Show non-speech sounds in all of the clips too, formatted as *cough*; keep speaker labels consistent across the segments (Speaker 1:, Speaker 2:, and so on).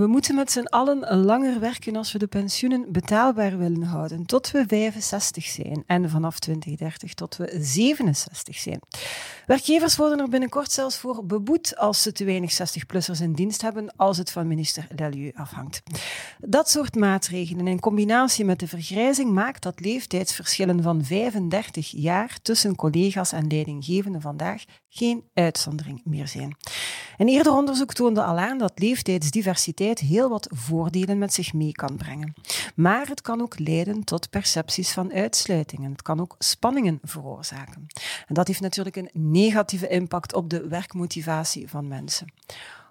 Speaker 1: We moeten met z'n allen langer werken als we de pensioenen betaalbaar willen houden, tot we 65 zijn en vanaf 2030 tot we 67 zijn. Werkgevers worden er binnenkort zelfs voor beboet als ze te weinig 60-plussers in dienst hebben, als het van minister Delieu afhangt. Dat soort maatregelen in combinatie met de vergrijzing maakt dat leeftijdsverschillen van 35 jaar tussen collega's en leidinggevenden vandaag geen uitzondering meer zijn. Een eerder onderzoek toonde al aan dat leeftijdsdiversiteit heel wat voordelen met zich mee kan brengen. Maar het kan ook leiden tot percepties van uitsluitingen. Het kan ook spanningen veroorzaken. En dat heeft natuurlijk een negatieve impact op de werkmotivatie van mensen.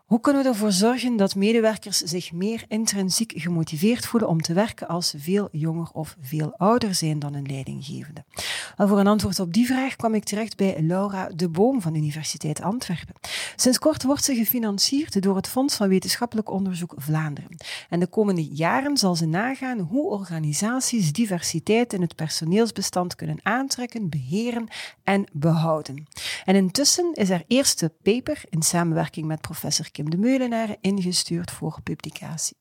Speaker 1: Hoe kunnen we ervoor zorgen dat medewerkers zich meer intrinsiek gemotiveerd voelen om te werken als ze veel jonger of veel ouder zijn dan een leidinggevende? Voor een antwoord op die vraag kwam ik terecht bij Laura de Boom van Universiteit Antwerpen. Sinds kort wordt ze gefinancierd door het Fonds van Wetenschappelijk Onderzoek Vlaanderen. En de komende jaren zal ze nagaan hoe organisaties diversiteit in het personeelsbestand kunnen aantrekken, beheren en behouden. En intussen is haar eerste paper in samenwerking met professor De Meulenaar ingestuurd voor publicatie.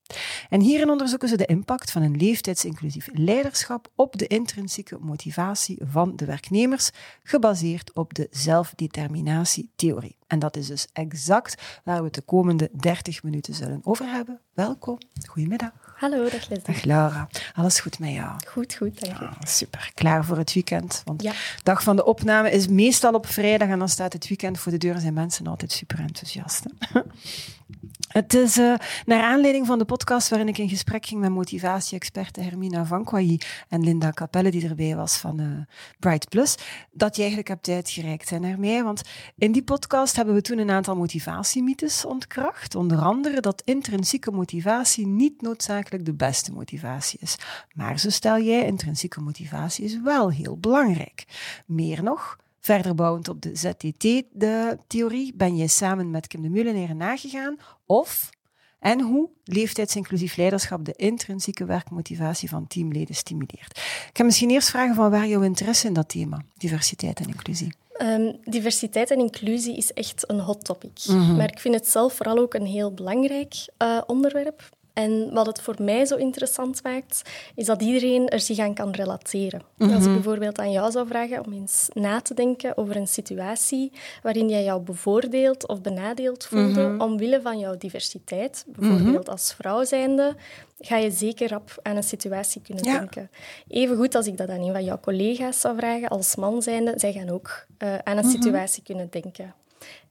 Speaker 1: En hierin onderzoeken ze de impact van een leeftijdsinclusief leiderschap op de intrinsieke motivatie van de werknemers, gebaseerd op de zelfdeterminatietheorie. En dat is dus exact waar we de komende 30 minuten zullen over hebben. Welkom, goedemiddag.
Speaker 2: Hallo, dag Leslie.
Speaker 1: Dag Laura. Alles goed met jou?
Speaker 2: Goed, goed, dank je.
Speaker 1: Ah, super. Klaar voor het weekend? Want
Speaker 2: Ja.
Speaker 1: de dag van de opname is meestal op vrijdag en dan staat het weekend voor de deur en zijn mensen altijd super enthousiast. hè. Het is eh, naar aanleiding van de podcast waarin ik in gesprek ging met motivatie-experte Hermina Van Kwayi en Linda Capelle, die erbij was van eh, Bright Plus, dat je eigenlijk hebt uitgereikt naar mij. Want in die podcast hebben we toen een aantal motivatiemythes ontkracht. Onder andere dat intrinsieke motivatie niet noodzakelijk de beste motivatie is. Maar zo stel jij, intrinsieke motivatie is wel heel belangrijk. Meer nog, Verder bouwend op de ZTT-theorie ben je samen met Kim de Meulenaar nagegaan of en hoe leeftijdsinclusief leiderschap de intrinsieke werkmotivatie van teamleden stimuleert. Ik ga misschien eerst vragen van waar jouw interesse in dat thema, diversiteit en inclusie.
Speaker 2: Ehm, diversiteit en inclusie is echt een hot topic.
Speaker 1: Mhm.
Speaker 2: Maar ik vind het zelf vooral ook een heel belangrijk eh, onderwerp. En wat het voor mij zo interessant maakt, is dat iedereen er zich aan kan relateren. Als
Speaker 1: Mhm.
Speaker 2: ik bijvoorbeeld aan jou zou vragen om eens na te denken over een situatie waarin jij jou bevoordeeld of benadeeld voelde
Speaker 1: Mhm.
Speaker 2: omwille van jouw diversiteit, bijvoorbeeld als vrouw zijnde, ga je zeker rap aan een situatie kunnen
Speaker 1: Ja.
Speaker 2: denken. Even goed als ik dat aan een van jouw collega's zou vragen, als man zijnde, zij gaan ook eh, aan een situatie kunnen denken.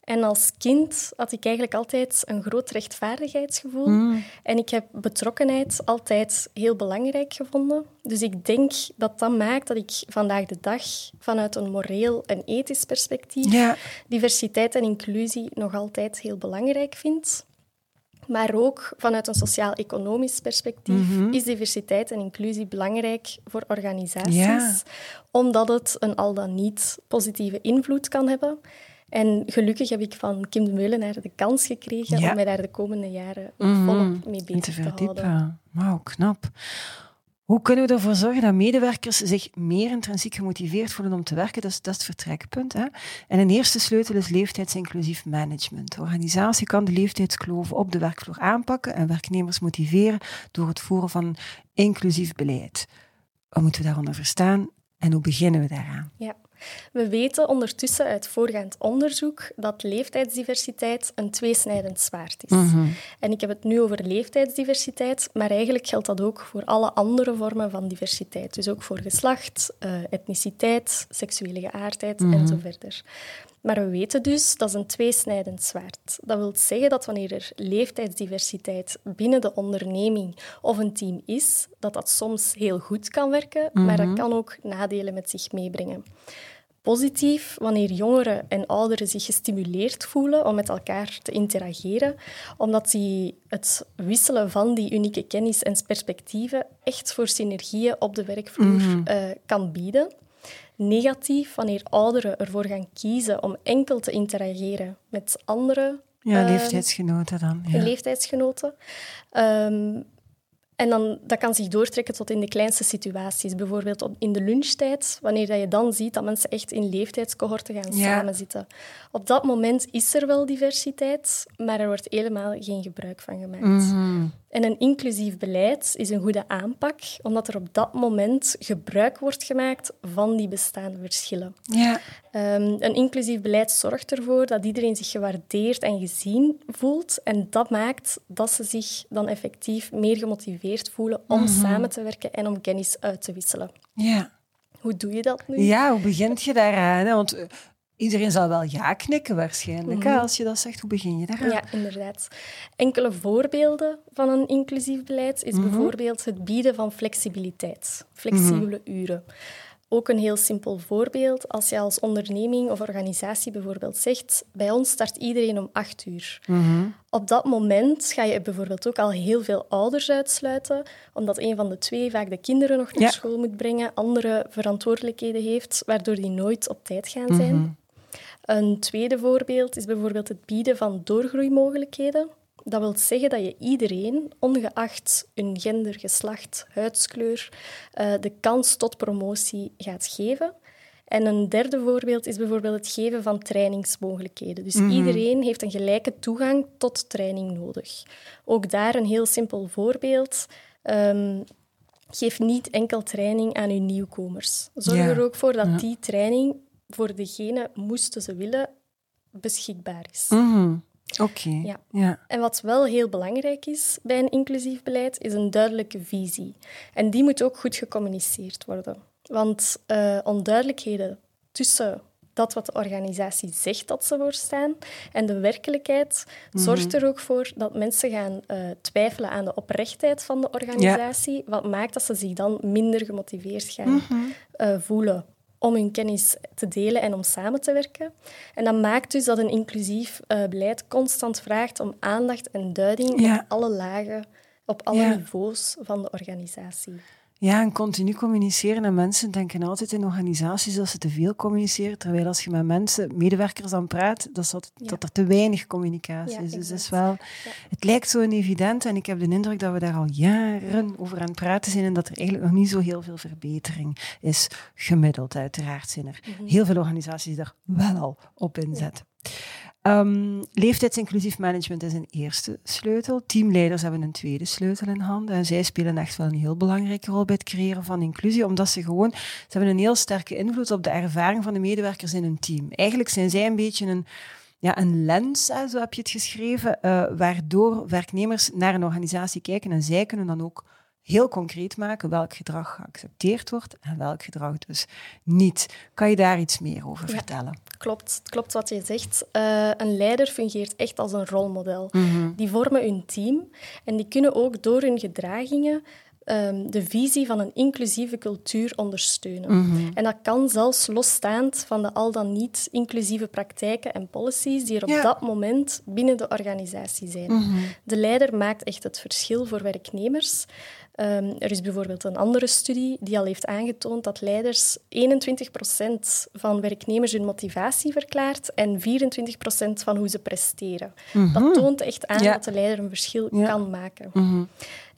Speaker 2: En als kind had ik eigenlijk altijd een groot rechtvaardigheidsgevoel. En ik heb betrokkenheid altijd heel belangrijk gevonden. Dus ik denk dat dat maakt dat ik vandaag de dag vanuit een moreel en ethisch perspectief
Speaker 1: Ja.
Speaker 2: diversiteit en inclusie nog altijd heel belangrijk vind. Maar ook vanuit een sociaal-economisch perspectief is diversiteit en inclusie belangrijk voor organisaties,
Speaker 1: Ja.
Speaker 2: omdat het een al dan niet positieve invloed kan hebben. En gelukkig heb ik van Kim de Meulenaar de kans gekregen
Speaker 1: Ja.
Speaker 2: om mij daar de komende jaren volop mee
Speaker 1: En te
Speaker 2: bezig te houden.
Speaker 1: Wauw, knap. Hoe kunnen we ervoor zorgen dat medewerkers zich meer intrinsiek gemotiveerd voelen om te werken? Dat is, dat is het vertrekpunt. Hè? En een eerste sleutel is leeftijdsinclusief management. De organisatie kan de leeftijdskloven op de werkvloer aanpakken en werknemers motiveren door het voeren van inclusief beleid. Wat moeten we daaronder verstaan en hoe beginnen we daaraan?
Speaker 2: Ja. We weten ondertussen uit voorgaand onderzoek dat leeftijdsdiversiteit een tweesnijdend zwaard is. En ik heb het nu over leeftijdsdiversiteit, maar eigenlijk geldt dat ook voor alle andere vormen van diversiteit. Dus ook voor geslacht, eh, etniciteit, seksuele geaardheid en zo verder. Maar we weten dus dat is een tweesnijdend zwaard. Dat wil zeggen dat wanneer er leeftijdsdiversiteit binnen de onderneming of een team is, dat dat soms heel goed kan werken, maar dat kan ook nadelen met zich meebrengen. positief wanneer jongeren en ouderen zich gestimuleerd voelen om met elkaar te interageren, omdat die het wisselen van die unieke kennis en perspectieven echt voor synergieën op de werkvloer mm kan bieden. Negatief wanneer ouderen ervoor gaan kiezen om enkel te interageren met andere
Speaker 1: ja, uh, leeftijdsgenoten dan. Ja.
Speaker 2: Leeftijdsgenoten. Um, en dan, dat kan zich doortrekken tot in de kleinste situaties. Bijvoorbeeld op, in de lunchtijd, wanneer dat je dan ziet dat mensen echt in leeftijdscohorten gaan ja. samenzitten. Op dat moment is er wel diversiteit, maar er wordt helemaal geen gebruik van gemaakt. Mm en een inclusief beleid is een goede aanpak, omdat er op dat moment gebruik wordt gemaakt van die bestaande verschillen.
Speaker 1: Ja.
Speaker 2: Um, een inclusief beleid zorgt ervoor dat iedereen zich gewaardeerd en gezien voelt. En dat maakt dat ze zich dan effectief meer gemotiveerd voelen om mhm. samen te werken en om kennis uit te wisselen.
Speaker 1: Ja.
Speaker 2: Hoe doe je dat nu?
Speaker 1: Ja, hoe begint je daaraan? Want eh, Iedereen zal wel ja knikken waarschijnlijk, mm als je dat zegt. Hoe begin je daar?
Speaker 2: Ja, inderdaad. Enkele voorbeelden van een inclusief beleid is mhm. bijvoorbeeld het bieden van flexibiliteit, flexibele mhm. uren. Ook een heel simpel voorbeeld. Als je als onderneming of organisatie bijvoorbeeld zegt, bij ons start iedereen om acht uur.
Speaker 1: Mhm.
Speaker 2: Op dat moment ga je bijvoorbeeld ook al heel veel ouders uitsluiten, omdat een van de twee vaak de kinderen nog naar school moet brengen, andere verantwoordelijkheden heeft, waardoor die nooit op tijd gaan zijn. Een tweede voorbeeld is bijvoorbeeld het bieden van doorgroeimogelijkheden. Dat wil zeggen dat je iedereen, ongeacht hun gender, geslacht, huidskleur, eh, de kans tot promotie gaat geven. En een derde voorbeeld is bijvoorbeeld het geven van trainingsmogelijkheden. Dus mhm. iedereen heeft een gelijke toegang tot training nodig. Ook daar een heel simpel voorbeeld. Um, geef niet enkel training aan uw nieuwkomers. Zorg er ook voor dat die training voor degene, moesten ze willen, beschikbaar is.
Speaker 1: Mhm. Oké. Ja. ja.
Speaker 2: En wat wel heel belangrijk is bij een inclusief beleid, is een duidelijke visie. En die moet ook goed gecommuniceerd worden. Want uh, onduidelijkheden tussen dat wat de organisatie zegt dat ze voor staan en de werkelijkheid mhm. zorgt er ook voor dat mensen gaan uh, twijfelen aan de oprechtheid van de organisatie, wat maakt dat ze zich dan minder gemotiveerd gaan mm voelen om hun kennis te delen en om samen te werken. En dat maakt dus dat een inclusief uh, beleid constant vraagt om aandacht en duiding op alle lagen, op alle niveaus van de organisatie.
Speaker 1: Ja, en continu communiceren. En mensen denken altijd in organisaties dat ze te veel communiceren. Terwijl als je met mensen, medewerkers aan praat, dat, dat, dat er te weinig communicatie is. Dus is wel, het lijkt zo evident. En ik heb de indruk dat we daar al jaren over aan het praten zijn. En dat er eigenlijk nog niet zo heel veel verbetering is. Gemiddeld, uiteraard zijn er mhm. heel veel organisaties die daar wel al op inzetten. Um, leeftijdsinclusief management is een eerste sleutel. Teamleiders hebben een tweede sleutel in handen. En zij spelen echt wel een heel belangrijke rol bij het creëren van inclusie, omdat ze gewoon, ze hebben een heel sterke invloed op de ervaring van de medewerkers in hun team. Eigenlijk zijn zij een beetje een, ja, een lens, zo heb je het geschreven, uh, waardoor werknemers naar een organisatie kijken en zij kunnen dan ook heel concreet maken welk gedrag geaccepteerd wordt en welk gedrag dus niet. Kan je daar iets meer over vertellen?
Speaker 2: Klopt, klopt wat je zegt. Uh, een leider fungeert echt als een rolmodel.
Speaker 1: Mhm.
Speaker 2: Die vormen hun team en die kunnen ook door hun gedragingen um, de visie van een inclusieve cultuur ondersteunen.
Speaker 1: Mhm.
Speaker 2: En dat kan zelfs losstaand van de al dan niet inclusieve praktijken en policies die er op dat moment binnen de organisatie zijn.
Speaker 1: Mhm.
Speaker 2: De leider maakt echt het verschil voor werknemers. Um, er is bijvoorbeeld een andere studie die al heeft aangetoond dat leiders 21% van werknemers hun motivatie verklaart en 24% van hoe ze presteren.
Speaker 1: Mm
Speaker 2: Dat toont echt aan dat de leider een verschil kan maken.
Speaker 1: Mm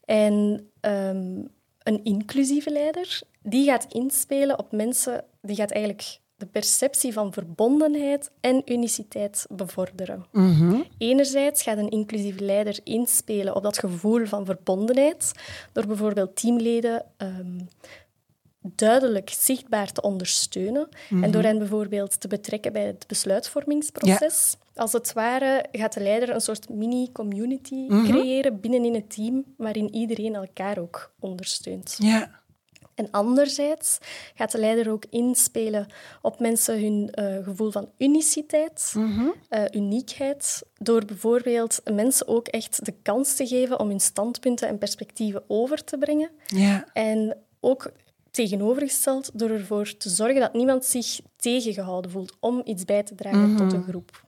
Speaker 2: En um, een inclusieve leider, die gaat inspelen op mensen, die gaat eigenlijk de perceptie van verbondenheid en uniciteit bevorderen.
Speaker 1: Mm
Speaker 2: Enerzijds gaat een inclusieve leider inspelen op dat gevoel van verbondenheid, door bijvoorbeeld teamleden um, duidelijk zichtbaar te ondersteunen en
Speaker 1: mhm.
Speaker 2: door hen bijvoorbeeld te betrekken bij het besluitvormingsproces. Als het ware gaat de leider een soort mini-community
Speaker 1: mm
Speaker 2: creëren binnenin het team, waarin iedereen elkaar ook ondersteunt.
Speaker 1: Ja.
Speaker 2: En anderzijds gaat de leider ook inspelen op mensen hun uh, gevoel van uniciteit,
Speaker 1: mm
Speaker 2: uh, uniekheid, door bijvoorbeeld mensen ook echt de kans te geven om hun standpunten en perspectieven over te brengen.
Speaker 1: Ja.
Speaker 2: En ook tegenovergesteld door ervoor te zorgen dat niemand zich tegengehouden voelt om iets bij te dragen tot een groep.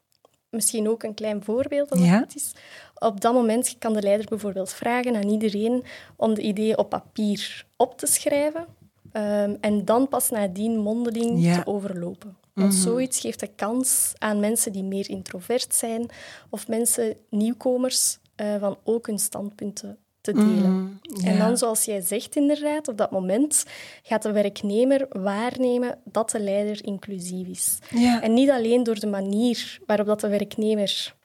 Speaker 2: Misschien ook een klein voorbeeld als
Speaker 1: Ja.
Speaker 2: dat is. Op dat moment kan de leider bijvoorbeeld vragen aan iedereen om de ideeën op papier op te schrijven ehm, en dan pas nadien mondeling
Speaker 1: Ja.
Speaker 2: te overlopen. Want zoiets geeft de kans aan mensen die meer introvert zijn of mensen, nieuwkomers, eh, van ook hun standpunten te delen. En
Speaker 1: ja.
Speaker 2: dan, zoals jij zegt inderdaad, op dat moment gaat de werknemer waarnemen dat de leider inclusief is. En niet alleen door de manier waarop dat de werknemer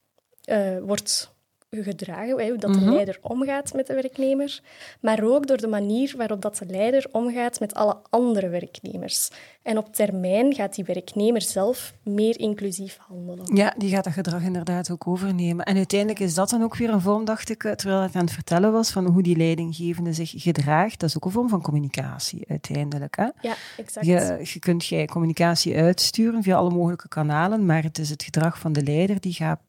Speaker 2: eh, wordt gedragen, hoe dat de leider omgaat met de werknemer, maar ook door de manier waarop dat de leider omgaat met alle andere werknemers. En op termijn gaat die werknemer zelf meer inclusief handelen.
Speaker 1: Ja, die gaat dat gedrag inderdaad ook overnemen. En uiteindelijk is dat dan ook weer een vorm, dacht ik, eh, terwijl ik aan het vertellen was, van hoe die leidinggevende zich gedraagt. Dat is ook een vorm van communicatie uiteindelijk. Hè?
Speaker 2: Ja, exact.
Speaker 1: Je, je kunt jij communicatie uitsturen via alle mogelijke kanalen, maar het is het gedrag van de leider die, gaat,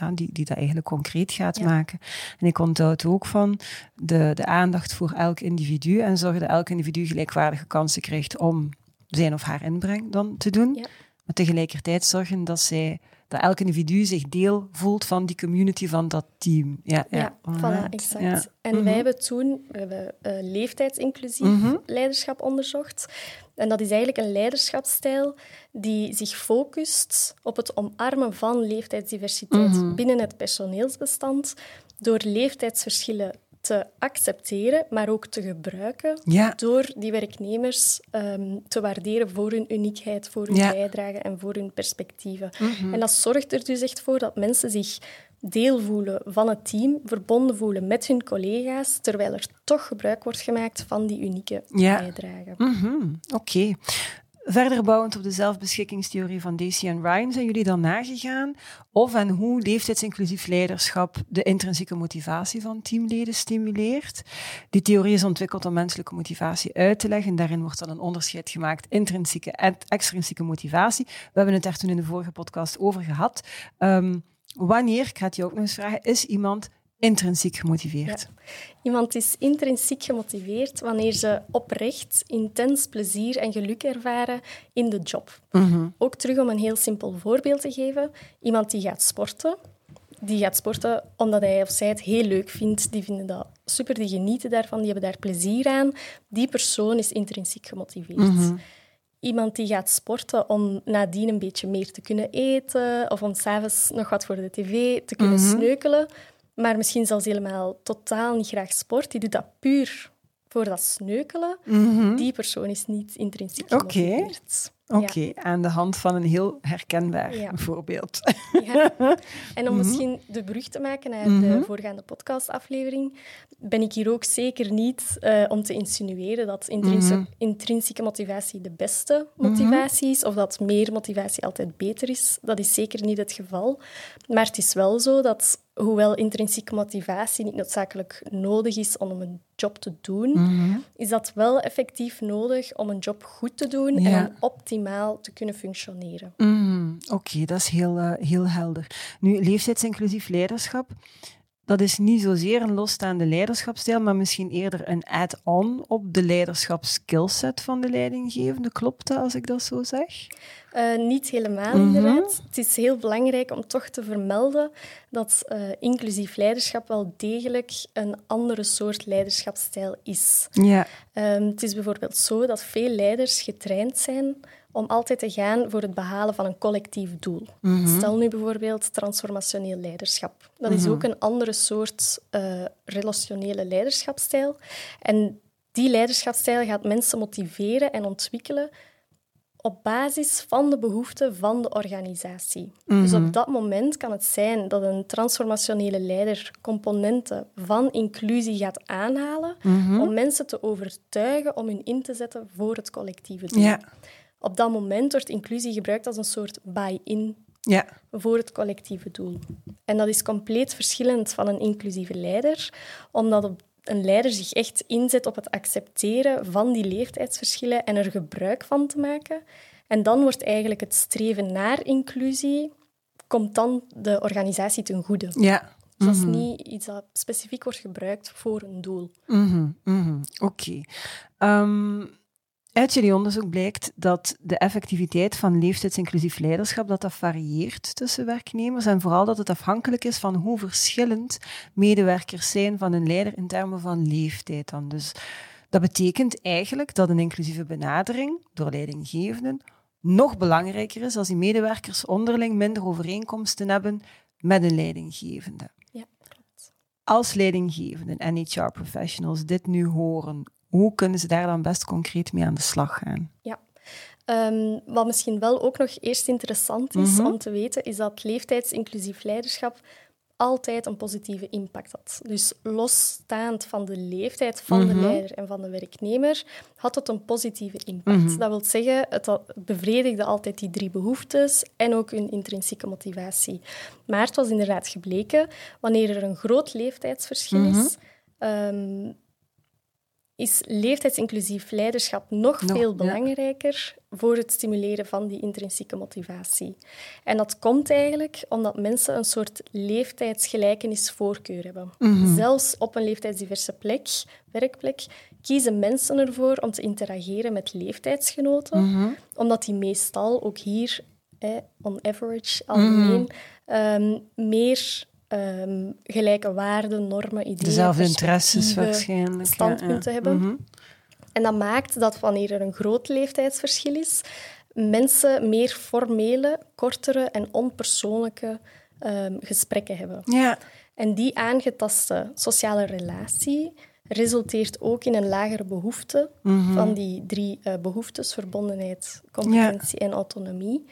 Speaker 1: ja, die, die dat eigenlijk concreet gaat
Speaker 2: Ja.
Speaker 1: maken. En ik onthoud ook van de, de aandacht voor elk individu en zorgen dat elk individu gelijkwaardige kansen krijgt om zijn of haar inbreng dan te doen.
Speaker 2: Ja.
Speaker 1: Maar tegelijkertijd zorgen dat, zij, dat elk individu zich deel voelt van die community, van dat team. Ja, ja,
Speaker 2: Ja, voilà, exact.
Speaker 1: Ja.
Speaker 2: En
Speaker 1: Mhm.
Speaker 2: wij hebben toen we hebben, eh, leeftijdsinclusief
Speaker 1: Mhm.
Speaker 2: leiderschap onderzocht. En dat is eigenlijk een leiderschapsstijl die zich focust op het omarmen van leeftijdsdiversiteit
Speaker 1: Mhm.
Speaker 2: binnen het personeelsbestand door leeftijdsverschillen te accepteren, maar ook te gebruiken
Speaker 1: Ja.
Speaker 2: door die werknemers ehm, te waarderen voor hun uniekheid, voor hun
Speaker 1: Ja. Mhm.
Speaker 2: bijdrage en voor hun perspectieven. En dat zorgt er dus echt voor dat mensen zich deel voelen van het team, verbonden voelen met hun collega's, terwijl er toch gebruik wordt gemaakt van die unieke
Speaker 1: Ja.
Speaker 2: bijdrage.
Speaker 1: Mhm, Oké. Verder bouwend op de zelfbeschikkingstheorie van Daisy en Ryan, zijn jullie dan nagegaan of en hoe leeftijdsinclusief leiderschap de intrinsieke motivatie van teamleden stimuleert? Die theorie is ontwikkeld om menselijke motivatie uit te leggen. Daarin wordt dan een onderscheid gemaakt, intrinsieke en extrinsieke motivatie. We hebben het daar toen in de vorige podcast over gehad. Ehm, wanneer, ik ga het je ook nog eens vragen, is iemand intrinsiek gemotiveerd?
Speaker 2: Iemand is intrinsiek gemotiveerd wanneer ze oprecht intens plezier en geluk ervaren in de job.
Speaker 1: Mhm.
Speaker 2: Ook terug om een heel simpel voorbeeld te geven. Iemand die gaat sporten, die gaat sporten omdat hij of zij het heel leuk vindt. Die vinden dat super, die genieten daarvan, die hebben daar plezier aan. Die persoon is intrinsiek gemotiveerd. Iemand die gaat sporten om nadien een beetje meer te kunnen eten of om s'avonds nog wat voor de tv te kunnen sneukelen, maar misschien zelfs helemaal totaal niet graag sport, die doet dat puur voor dat sneukelen. Die persoon is niet intrinsiek
Speaker 1: Oké.
Speaker 2: gemotiveerd.
Speaker 1: Oké, aan de hand van een heel herkenbaar
Speaker 2: Ja.
Speaker 1: voorbeeld.
Speaker 2: Ja. *laughs* En om misschien de brug te maken naar de voorgaande podcastaflevering, ben ik hier ook zeker niet eh, om te insinueren dat intrinsi- intrinsieke motivatie de beste motivatie is, of dat meer motivatie altijd beter is. Dat is zeker niet het geval. Maar het is wel zo dat, hoewel intrinsieke motivatie niet noodzakelijk nodig is om een job te doen, is dat wel effectief nodig om een job goed te doen
Speaker 1: Ja.
Speaker 2: en om optimaal te kunnen functioneren.
Speaker 1: Mm, Oké, dat is heel, eh, heel helder. Nu, leeftijdsinclusief leiderschap, dat is niet zozeer een losstaande leiderschapsstijl, maar misschien eerder een add-on op de leiderschapskillset van de leidinggevende. Klopt dat als ik dat zo zeg?
Speaker 2: Eh, niet helemaal,
Speaker 1: Mhm.
Speaker 2: inderdaad. Het is heel belangrijk om toch te vermelden dat eh, inclusief leiderschap wel degelijk een andere soort leiderschapsstijl is.
Speaker 1: Ja.
Speaker 2: Ehm, het is bijvoorbeeld zo dat veel leiders getraind zijn om altijd te gaan voor het behalen van een collectief doel. Stel nu bijvoorbeeld transformationeel leiderschap. Dat is ook een andere soort eh, relationele leiderschapsstijl. En die leiderschapsstijl gaat mensen motiveren en ontwikkelen op basis van de behoeften van de organisatie. Dus op dat moment kan het zijn dat een transformationele leider componenten van inclusie gaat aanhalen om mensen te overtuigen om hun in te zetten voor het collectieve doel.
Speaker 1: Ja.
Speaker 2: Op dat moment wordt inclusie gebruikt als een soort buy-in
Speaker 1: Ja.
Speaker 2: voor het collectieve doel. En dat is compleet verschillend van een inclusieve leider, omdat op- een leider zich echt inzet op het accepteren van die leeftijdsverschillen en er gebruik van te maken. En dan wordt eigenlijk het streven naar inclusie, komt dan de organisatie ten goede.
Speaker 1: Ja.
Speaker 2: Dus dat is niet iets dat specifiek wordt gebruikt voor een doel.
Speaker 1: Mhm, mhm. Oké. Ehm, Uit jullie onderzoek blijkt dat de effectiviteit van leeftijdsinclusief leiderschap dat dat varieert tussen werknemers en vooral dat het afhankelijk is van hoe verschillend medewerkers zijn van een leider in termen van leeftijd dan. Dus dat betekent eigenlijk dat een inclusieve benadering door leidinggevenden nog belangrijker is als die medewerkers onderling minder overeenkomsten hebben met een leidinggevende.
Speaker 2: Ja, klopt.
Speaker 1: Als leidinggevenden en HR-professionals dit nu horen, hoe kunnen ze daar dan best concreet mee aan de slag gaan?
Speaker 2: Ja. Um, wat misschien wel ook nog eerst interessant is mm -hmm. om te weten, is dat leeftijdsinclusief leiderschap altijd een positieve impact had. Dus losstaand van de leeftijd van mm -hmm. de
Speaker 1: Mhm.
Speaker 2: leider en van de werknemer, had het een positieve impact.
Speaker 1: Mhm.
Speaker 2: Dat wil zeggen, het bevredigde altijd die drie behoeftes en ook hun intrinsieke motivatie. Maar het was inderdaad gebleken, wanneer er een groot leeftijdsverschil
Speaker 1: Mhm.
Speaker 2: is, ehm, is leeftijdsinclusief leiderschap nog, veel
Speaker 1: ja.
Speaker 2: belangrijker voor het stimuleren van die intrinsieke motivatie. En dat komt eigenlijk omdat mensen een soort leeftijdsgelijkenisvoorkeur hebben.
Speaker 1: Mhm.
Speaker 2: Zelfs op een leeftijdsdiverse plek, werkplek, kiezen mensen ervoor om te interageren met leeftijdsgenoten,
Speaker 1: Mhm.
Speaker 2: omdat die meestal ook hier, eh, on average, algemeen, ehm, meer ehm, gelijke waarden, normen, ideeën,
Speaker 1: Dezelfde interesses waarschijnlijk.
Speaker 2: standpunten
Speaker 1: ja.
Speaker 2: hebben.
Speaker 1: Mhm.
Speaker 2: En dat maakt dat wanneer er een groot leeftijdsverschil is, mensen meer formele, kortere en onpersoonlijke ehm, gesprekken hebben.
Speaker 1: Ja,
Speaker 2: En die aangetaste sociale relatie resulteert ook in een lagere behoefte
Speaker 1: Mhm.
Speaker 2: van die drie eh, behoeftes, verbondenheid, competentie en autonomie.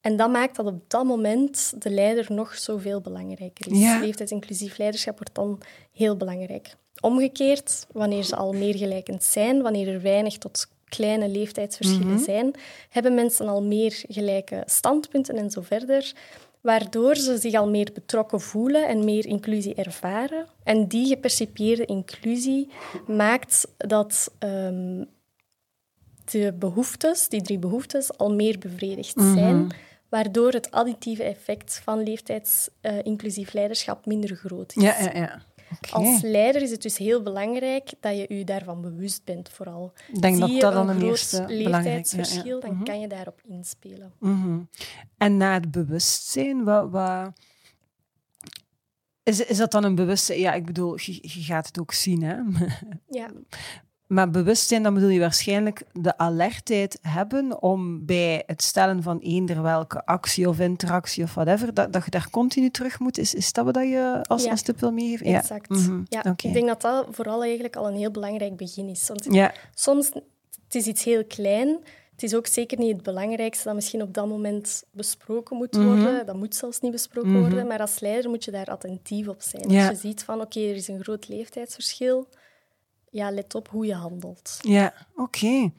Speaker 2: En dat maakt dat op dat moment de leider nog zoveel belangrijker is.
Speaker 1: Ja.
Speaker 2: Leeftijdsinclusief leiderschap wordt dan heel belangrijk. Omgekeerd, wanneer ze al meer gelijkend zijn, wanneer er weinig tot kleine leeftijdsverschillen
Speaker 1: Mhm.
Speaker 2: zijn, hebben mensen al meer gelijke standpunten en zo verder, waardoor ze zich al meer betrokken voelen en meer inclusie ervaren. En die gepercipieerde inclusie maakt dat ehm, de behoeftes, die drie behoeftes, al meer bevredigd
Speaker 1: Mhm.
Speaker 2: zijn, waardoor het additieve effect van leeftijdsinclusief leiderschap minder groot is.
Speaker 1: ja, ja. ja.
Speaker 2: Als leider is het dus heel belangrijk dat je je daarvan bewust bent, vooral.
Speaker 1: Ik denk
Speaker 2: Zie
Speaker 1: dat
Speaker 2: je
Speaker 1: dat dan
Speaker 2: een groot leeftijdsverschil,
Speaker 1: ja, ja.
Speaker 2: dan
Speaker 1: Mhm.
Speaker 2: kan je daarop inspelen.
Speaker 1: Mhm. En na het bewustzijn, wat, wat... Is, is dat dan een bewustzijn? Ja, ik bedoel, je, je gaat het ook zien, hè?
Speaker 2: Ja, *laughs*
Speaker 1: Maar bewustzijn, dan bedoel je waarschijnlijk de alertheid hebben om bij het stellen van eender welke actie of interactie of whatever, dat, dat je daar continu terug moet. Is, is dat wat je als,
Speaker 2: Ja.
Speaker 1: als tip wil meegeven?
Speaker 2: exact.
Speaker 1: Ja. Mhm.
Speaker 2: Ja. Ik denk dat dat vooral eigenlijk al een heel belangrijk begin is. Want
Speaker 1: Ja.
Speaker 2: soms het is iets heel klein. Het is ook zeker niet het belangrijkste dat misschien op dat moment besproken moet
Speaker 1: Mhm.
Speaker 2: worden. Dat moet zelfs niet besproken
Speaker 1: Mhm.
Speaker 2: worden. Maar als leider moet je daar attentief op zijn. Als je ziet van, oké, er is een groot leeftijdsverschil. Ja, let op hoe je handelt.
Speaker 1: Ja, oké.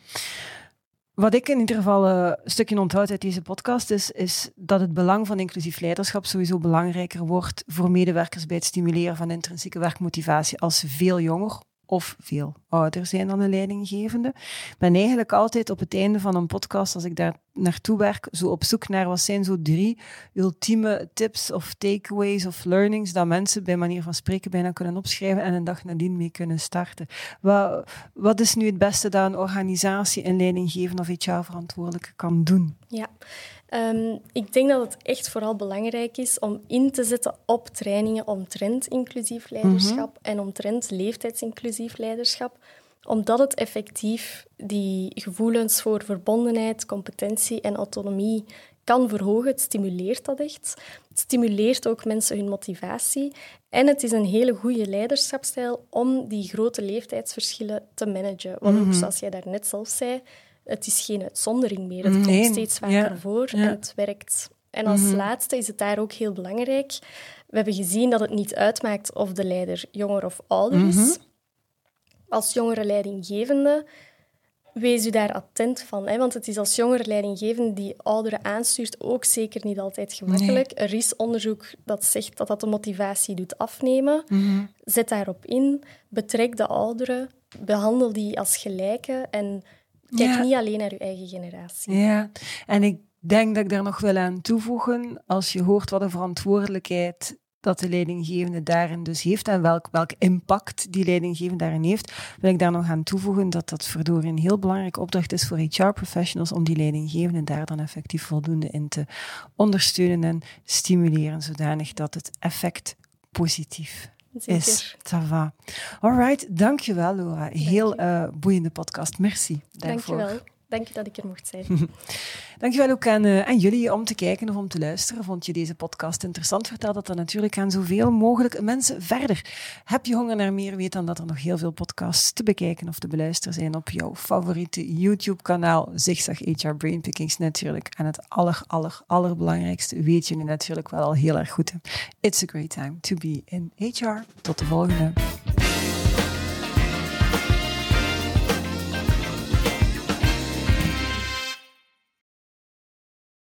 Speaker 1: Wat ik in ieder geval eh, een stukje onthoud uit deze podcast is, is dat het belang van inclusief leiderschap sowieso belangrijker wordt voor medewerkers bij het stimuleren van intrinsieke werkmotivatie als ze veel jonger of veel ouder zijn dan een leidinggevende. Ik ben eigenlijk altijd op het einde van een podcast, als ik daar naartoe werk, zo op zoek naar wat zijn zo drie ultieme tips of takeaways of learnings dat mensen bij manier van spreken bijna kunnen opschrijven en een dag nadien mee kunnen starten. Wat, wat is nu het beste dat een organisatie, een leidinggevende of HR-verantwoordelijke kan doen?
Speaker 2: Ja, Ehm, ik denk dat het echt vooral belangrijk is om in te zetten op trainingen omtrent inclusief leiderschap en omtrent leeftijdsinclusief leiderschap, omdat het effectief die gevoelens voor verbondenheid, competentie en autonomie kan verhogen. Het stimuleert dat echt. Het stimuleert ook mensen hun motivatie. En het is een hele goede leiderschapstijl om die grote leeftijdsverschillen te managen. Want ook zoals jij daarnet zelf zei, het is geen uitzondering meer. Het
Speaker 1: Nee,
Speaker 2: komt steeds vaker
Speaker 1: ja,
Speaker 2: voor en het werkt. En als laatste is het daar ook heel belangrijk. We hebben gezien dat het niet uitmaakt of de leider jonger of ouder is. Als jongere leidinggevende, wees u daar attent van. Hè? Want het is als jongere leidinggevende die ouderen aanstuurt ook zeker niet altijd gemakkelijk. Er is onderzoek dat zegt dat dat de motivatie doet afnemen. Zet daarop in, betrek de ouderen, behandel die als gelijke en kijk
Speaker 1: Ja.
Speaker 2: niet alleen naar uw eigen generatie.
Speaker 1: Ja, en ik denk dat ik daar nog wil aan toevoegen, als je hoort wat een verantwoordelijkheid dat de leidinggevende daarin dus heeft en welk, welk impact die leidinggevende daarin heeft, wil ik daar nog aan toevoegen dat dat verdorie een heel belangrijke opdracht is voor HR-professionals om die leidinggevende daar dan effectief voldoende in te ondersteunen en stimuleren, zodanig dat het effect positief
Speaker 2: Zeker.
Speaker 1: is. Ça va. All right, dankjewel Laura. Heel uh, boeiende podcast. Merci daarvoor.
Speaker 2: Dankjewel. Dank je dat ik er mocht zijn. *laughs*
Speaker 1: Dankjewel ook aan, uh, aan jullie om te kijken of om te luisteren. Vond je deze podcast interessant? Vertel dat dan natuurlijk aan zoveel mogelijk mensen verder. Heb je honger naar meer? Weet dan dat er nog heel veel podcasts te bekijken of te beluisteren zijn op jouw favoriete YouTube-kanaal. Zigzag HR Brainpickings natuurlijk. En het aller, aller, allerbelangrijkste weet je nu natuurlijk wel al heel erg goed. It's a great time to be in HR. Tot de volgende.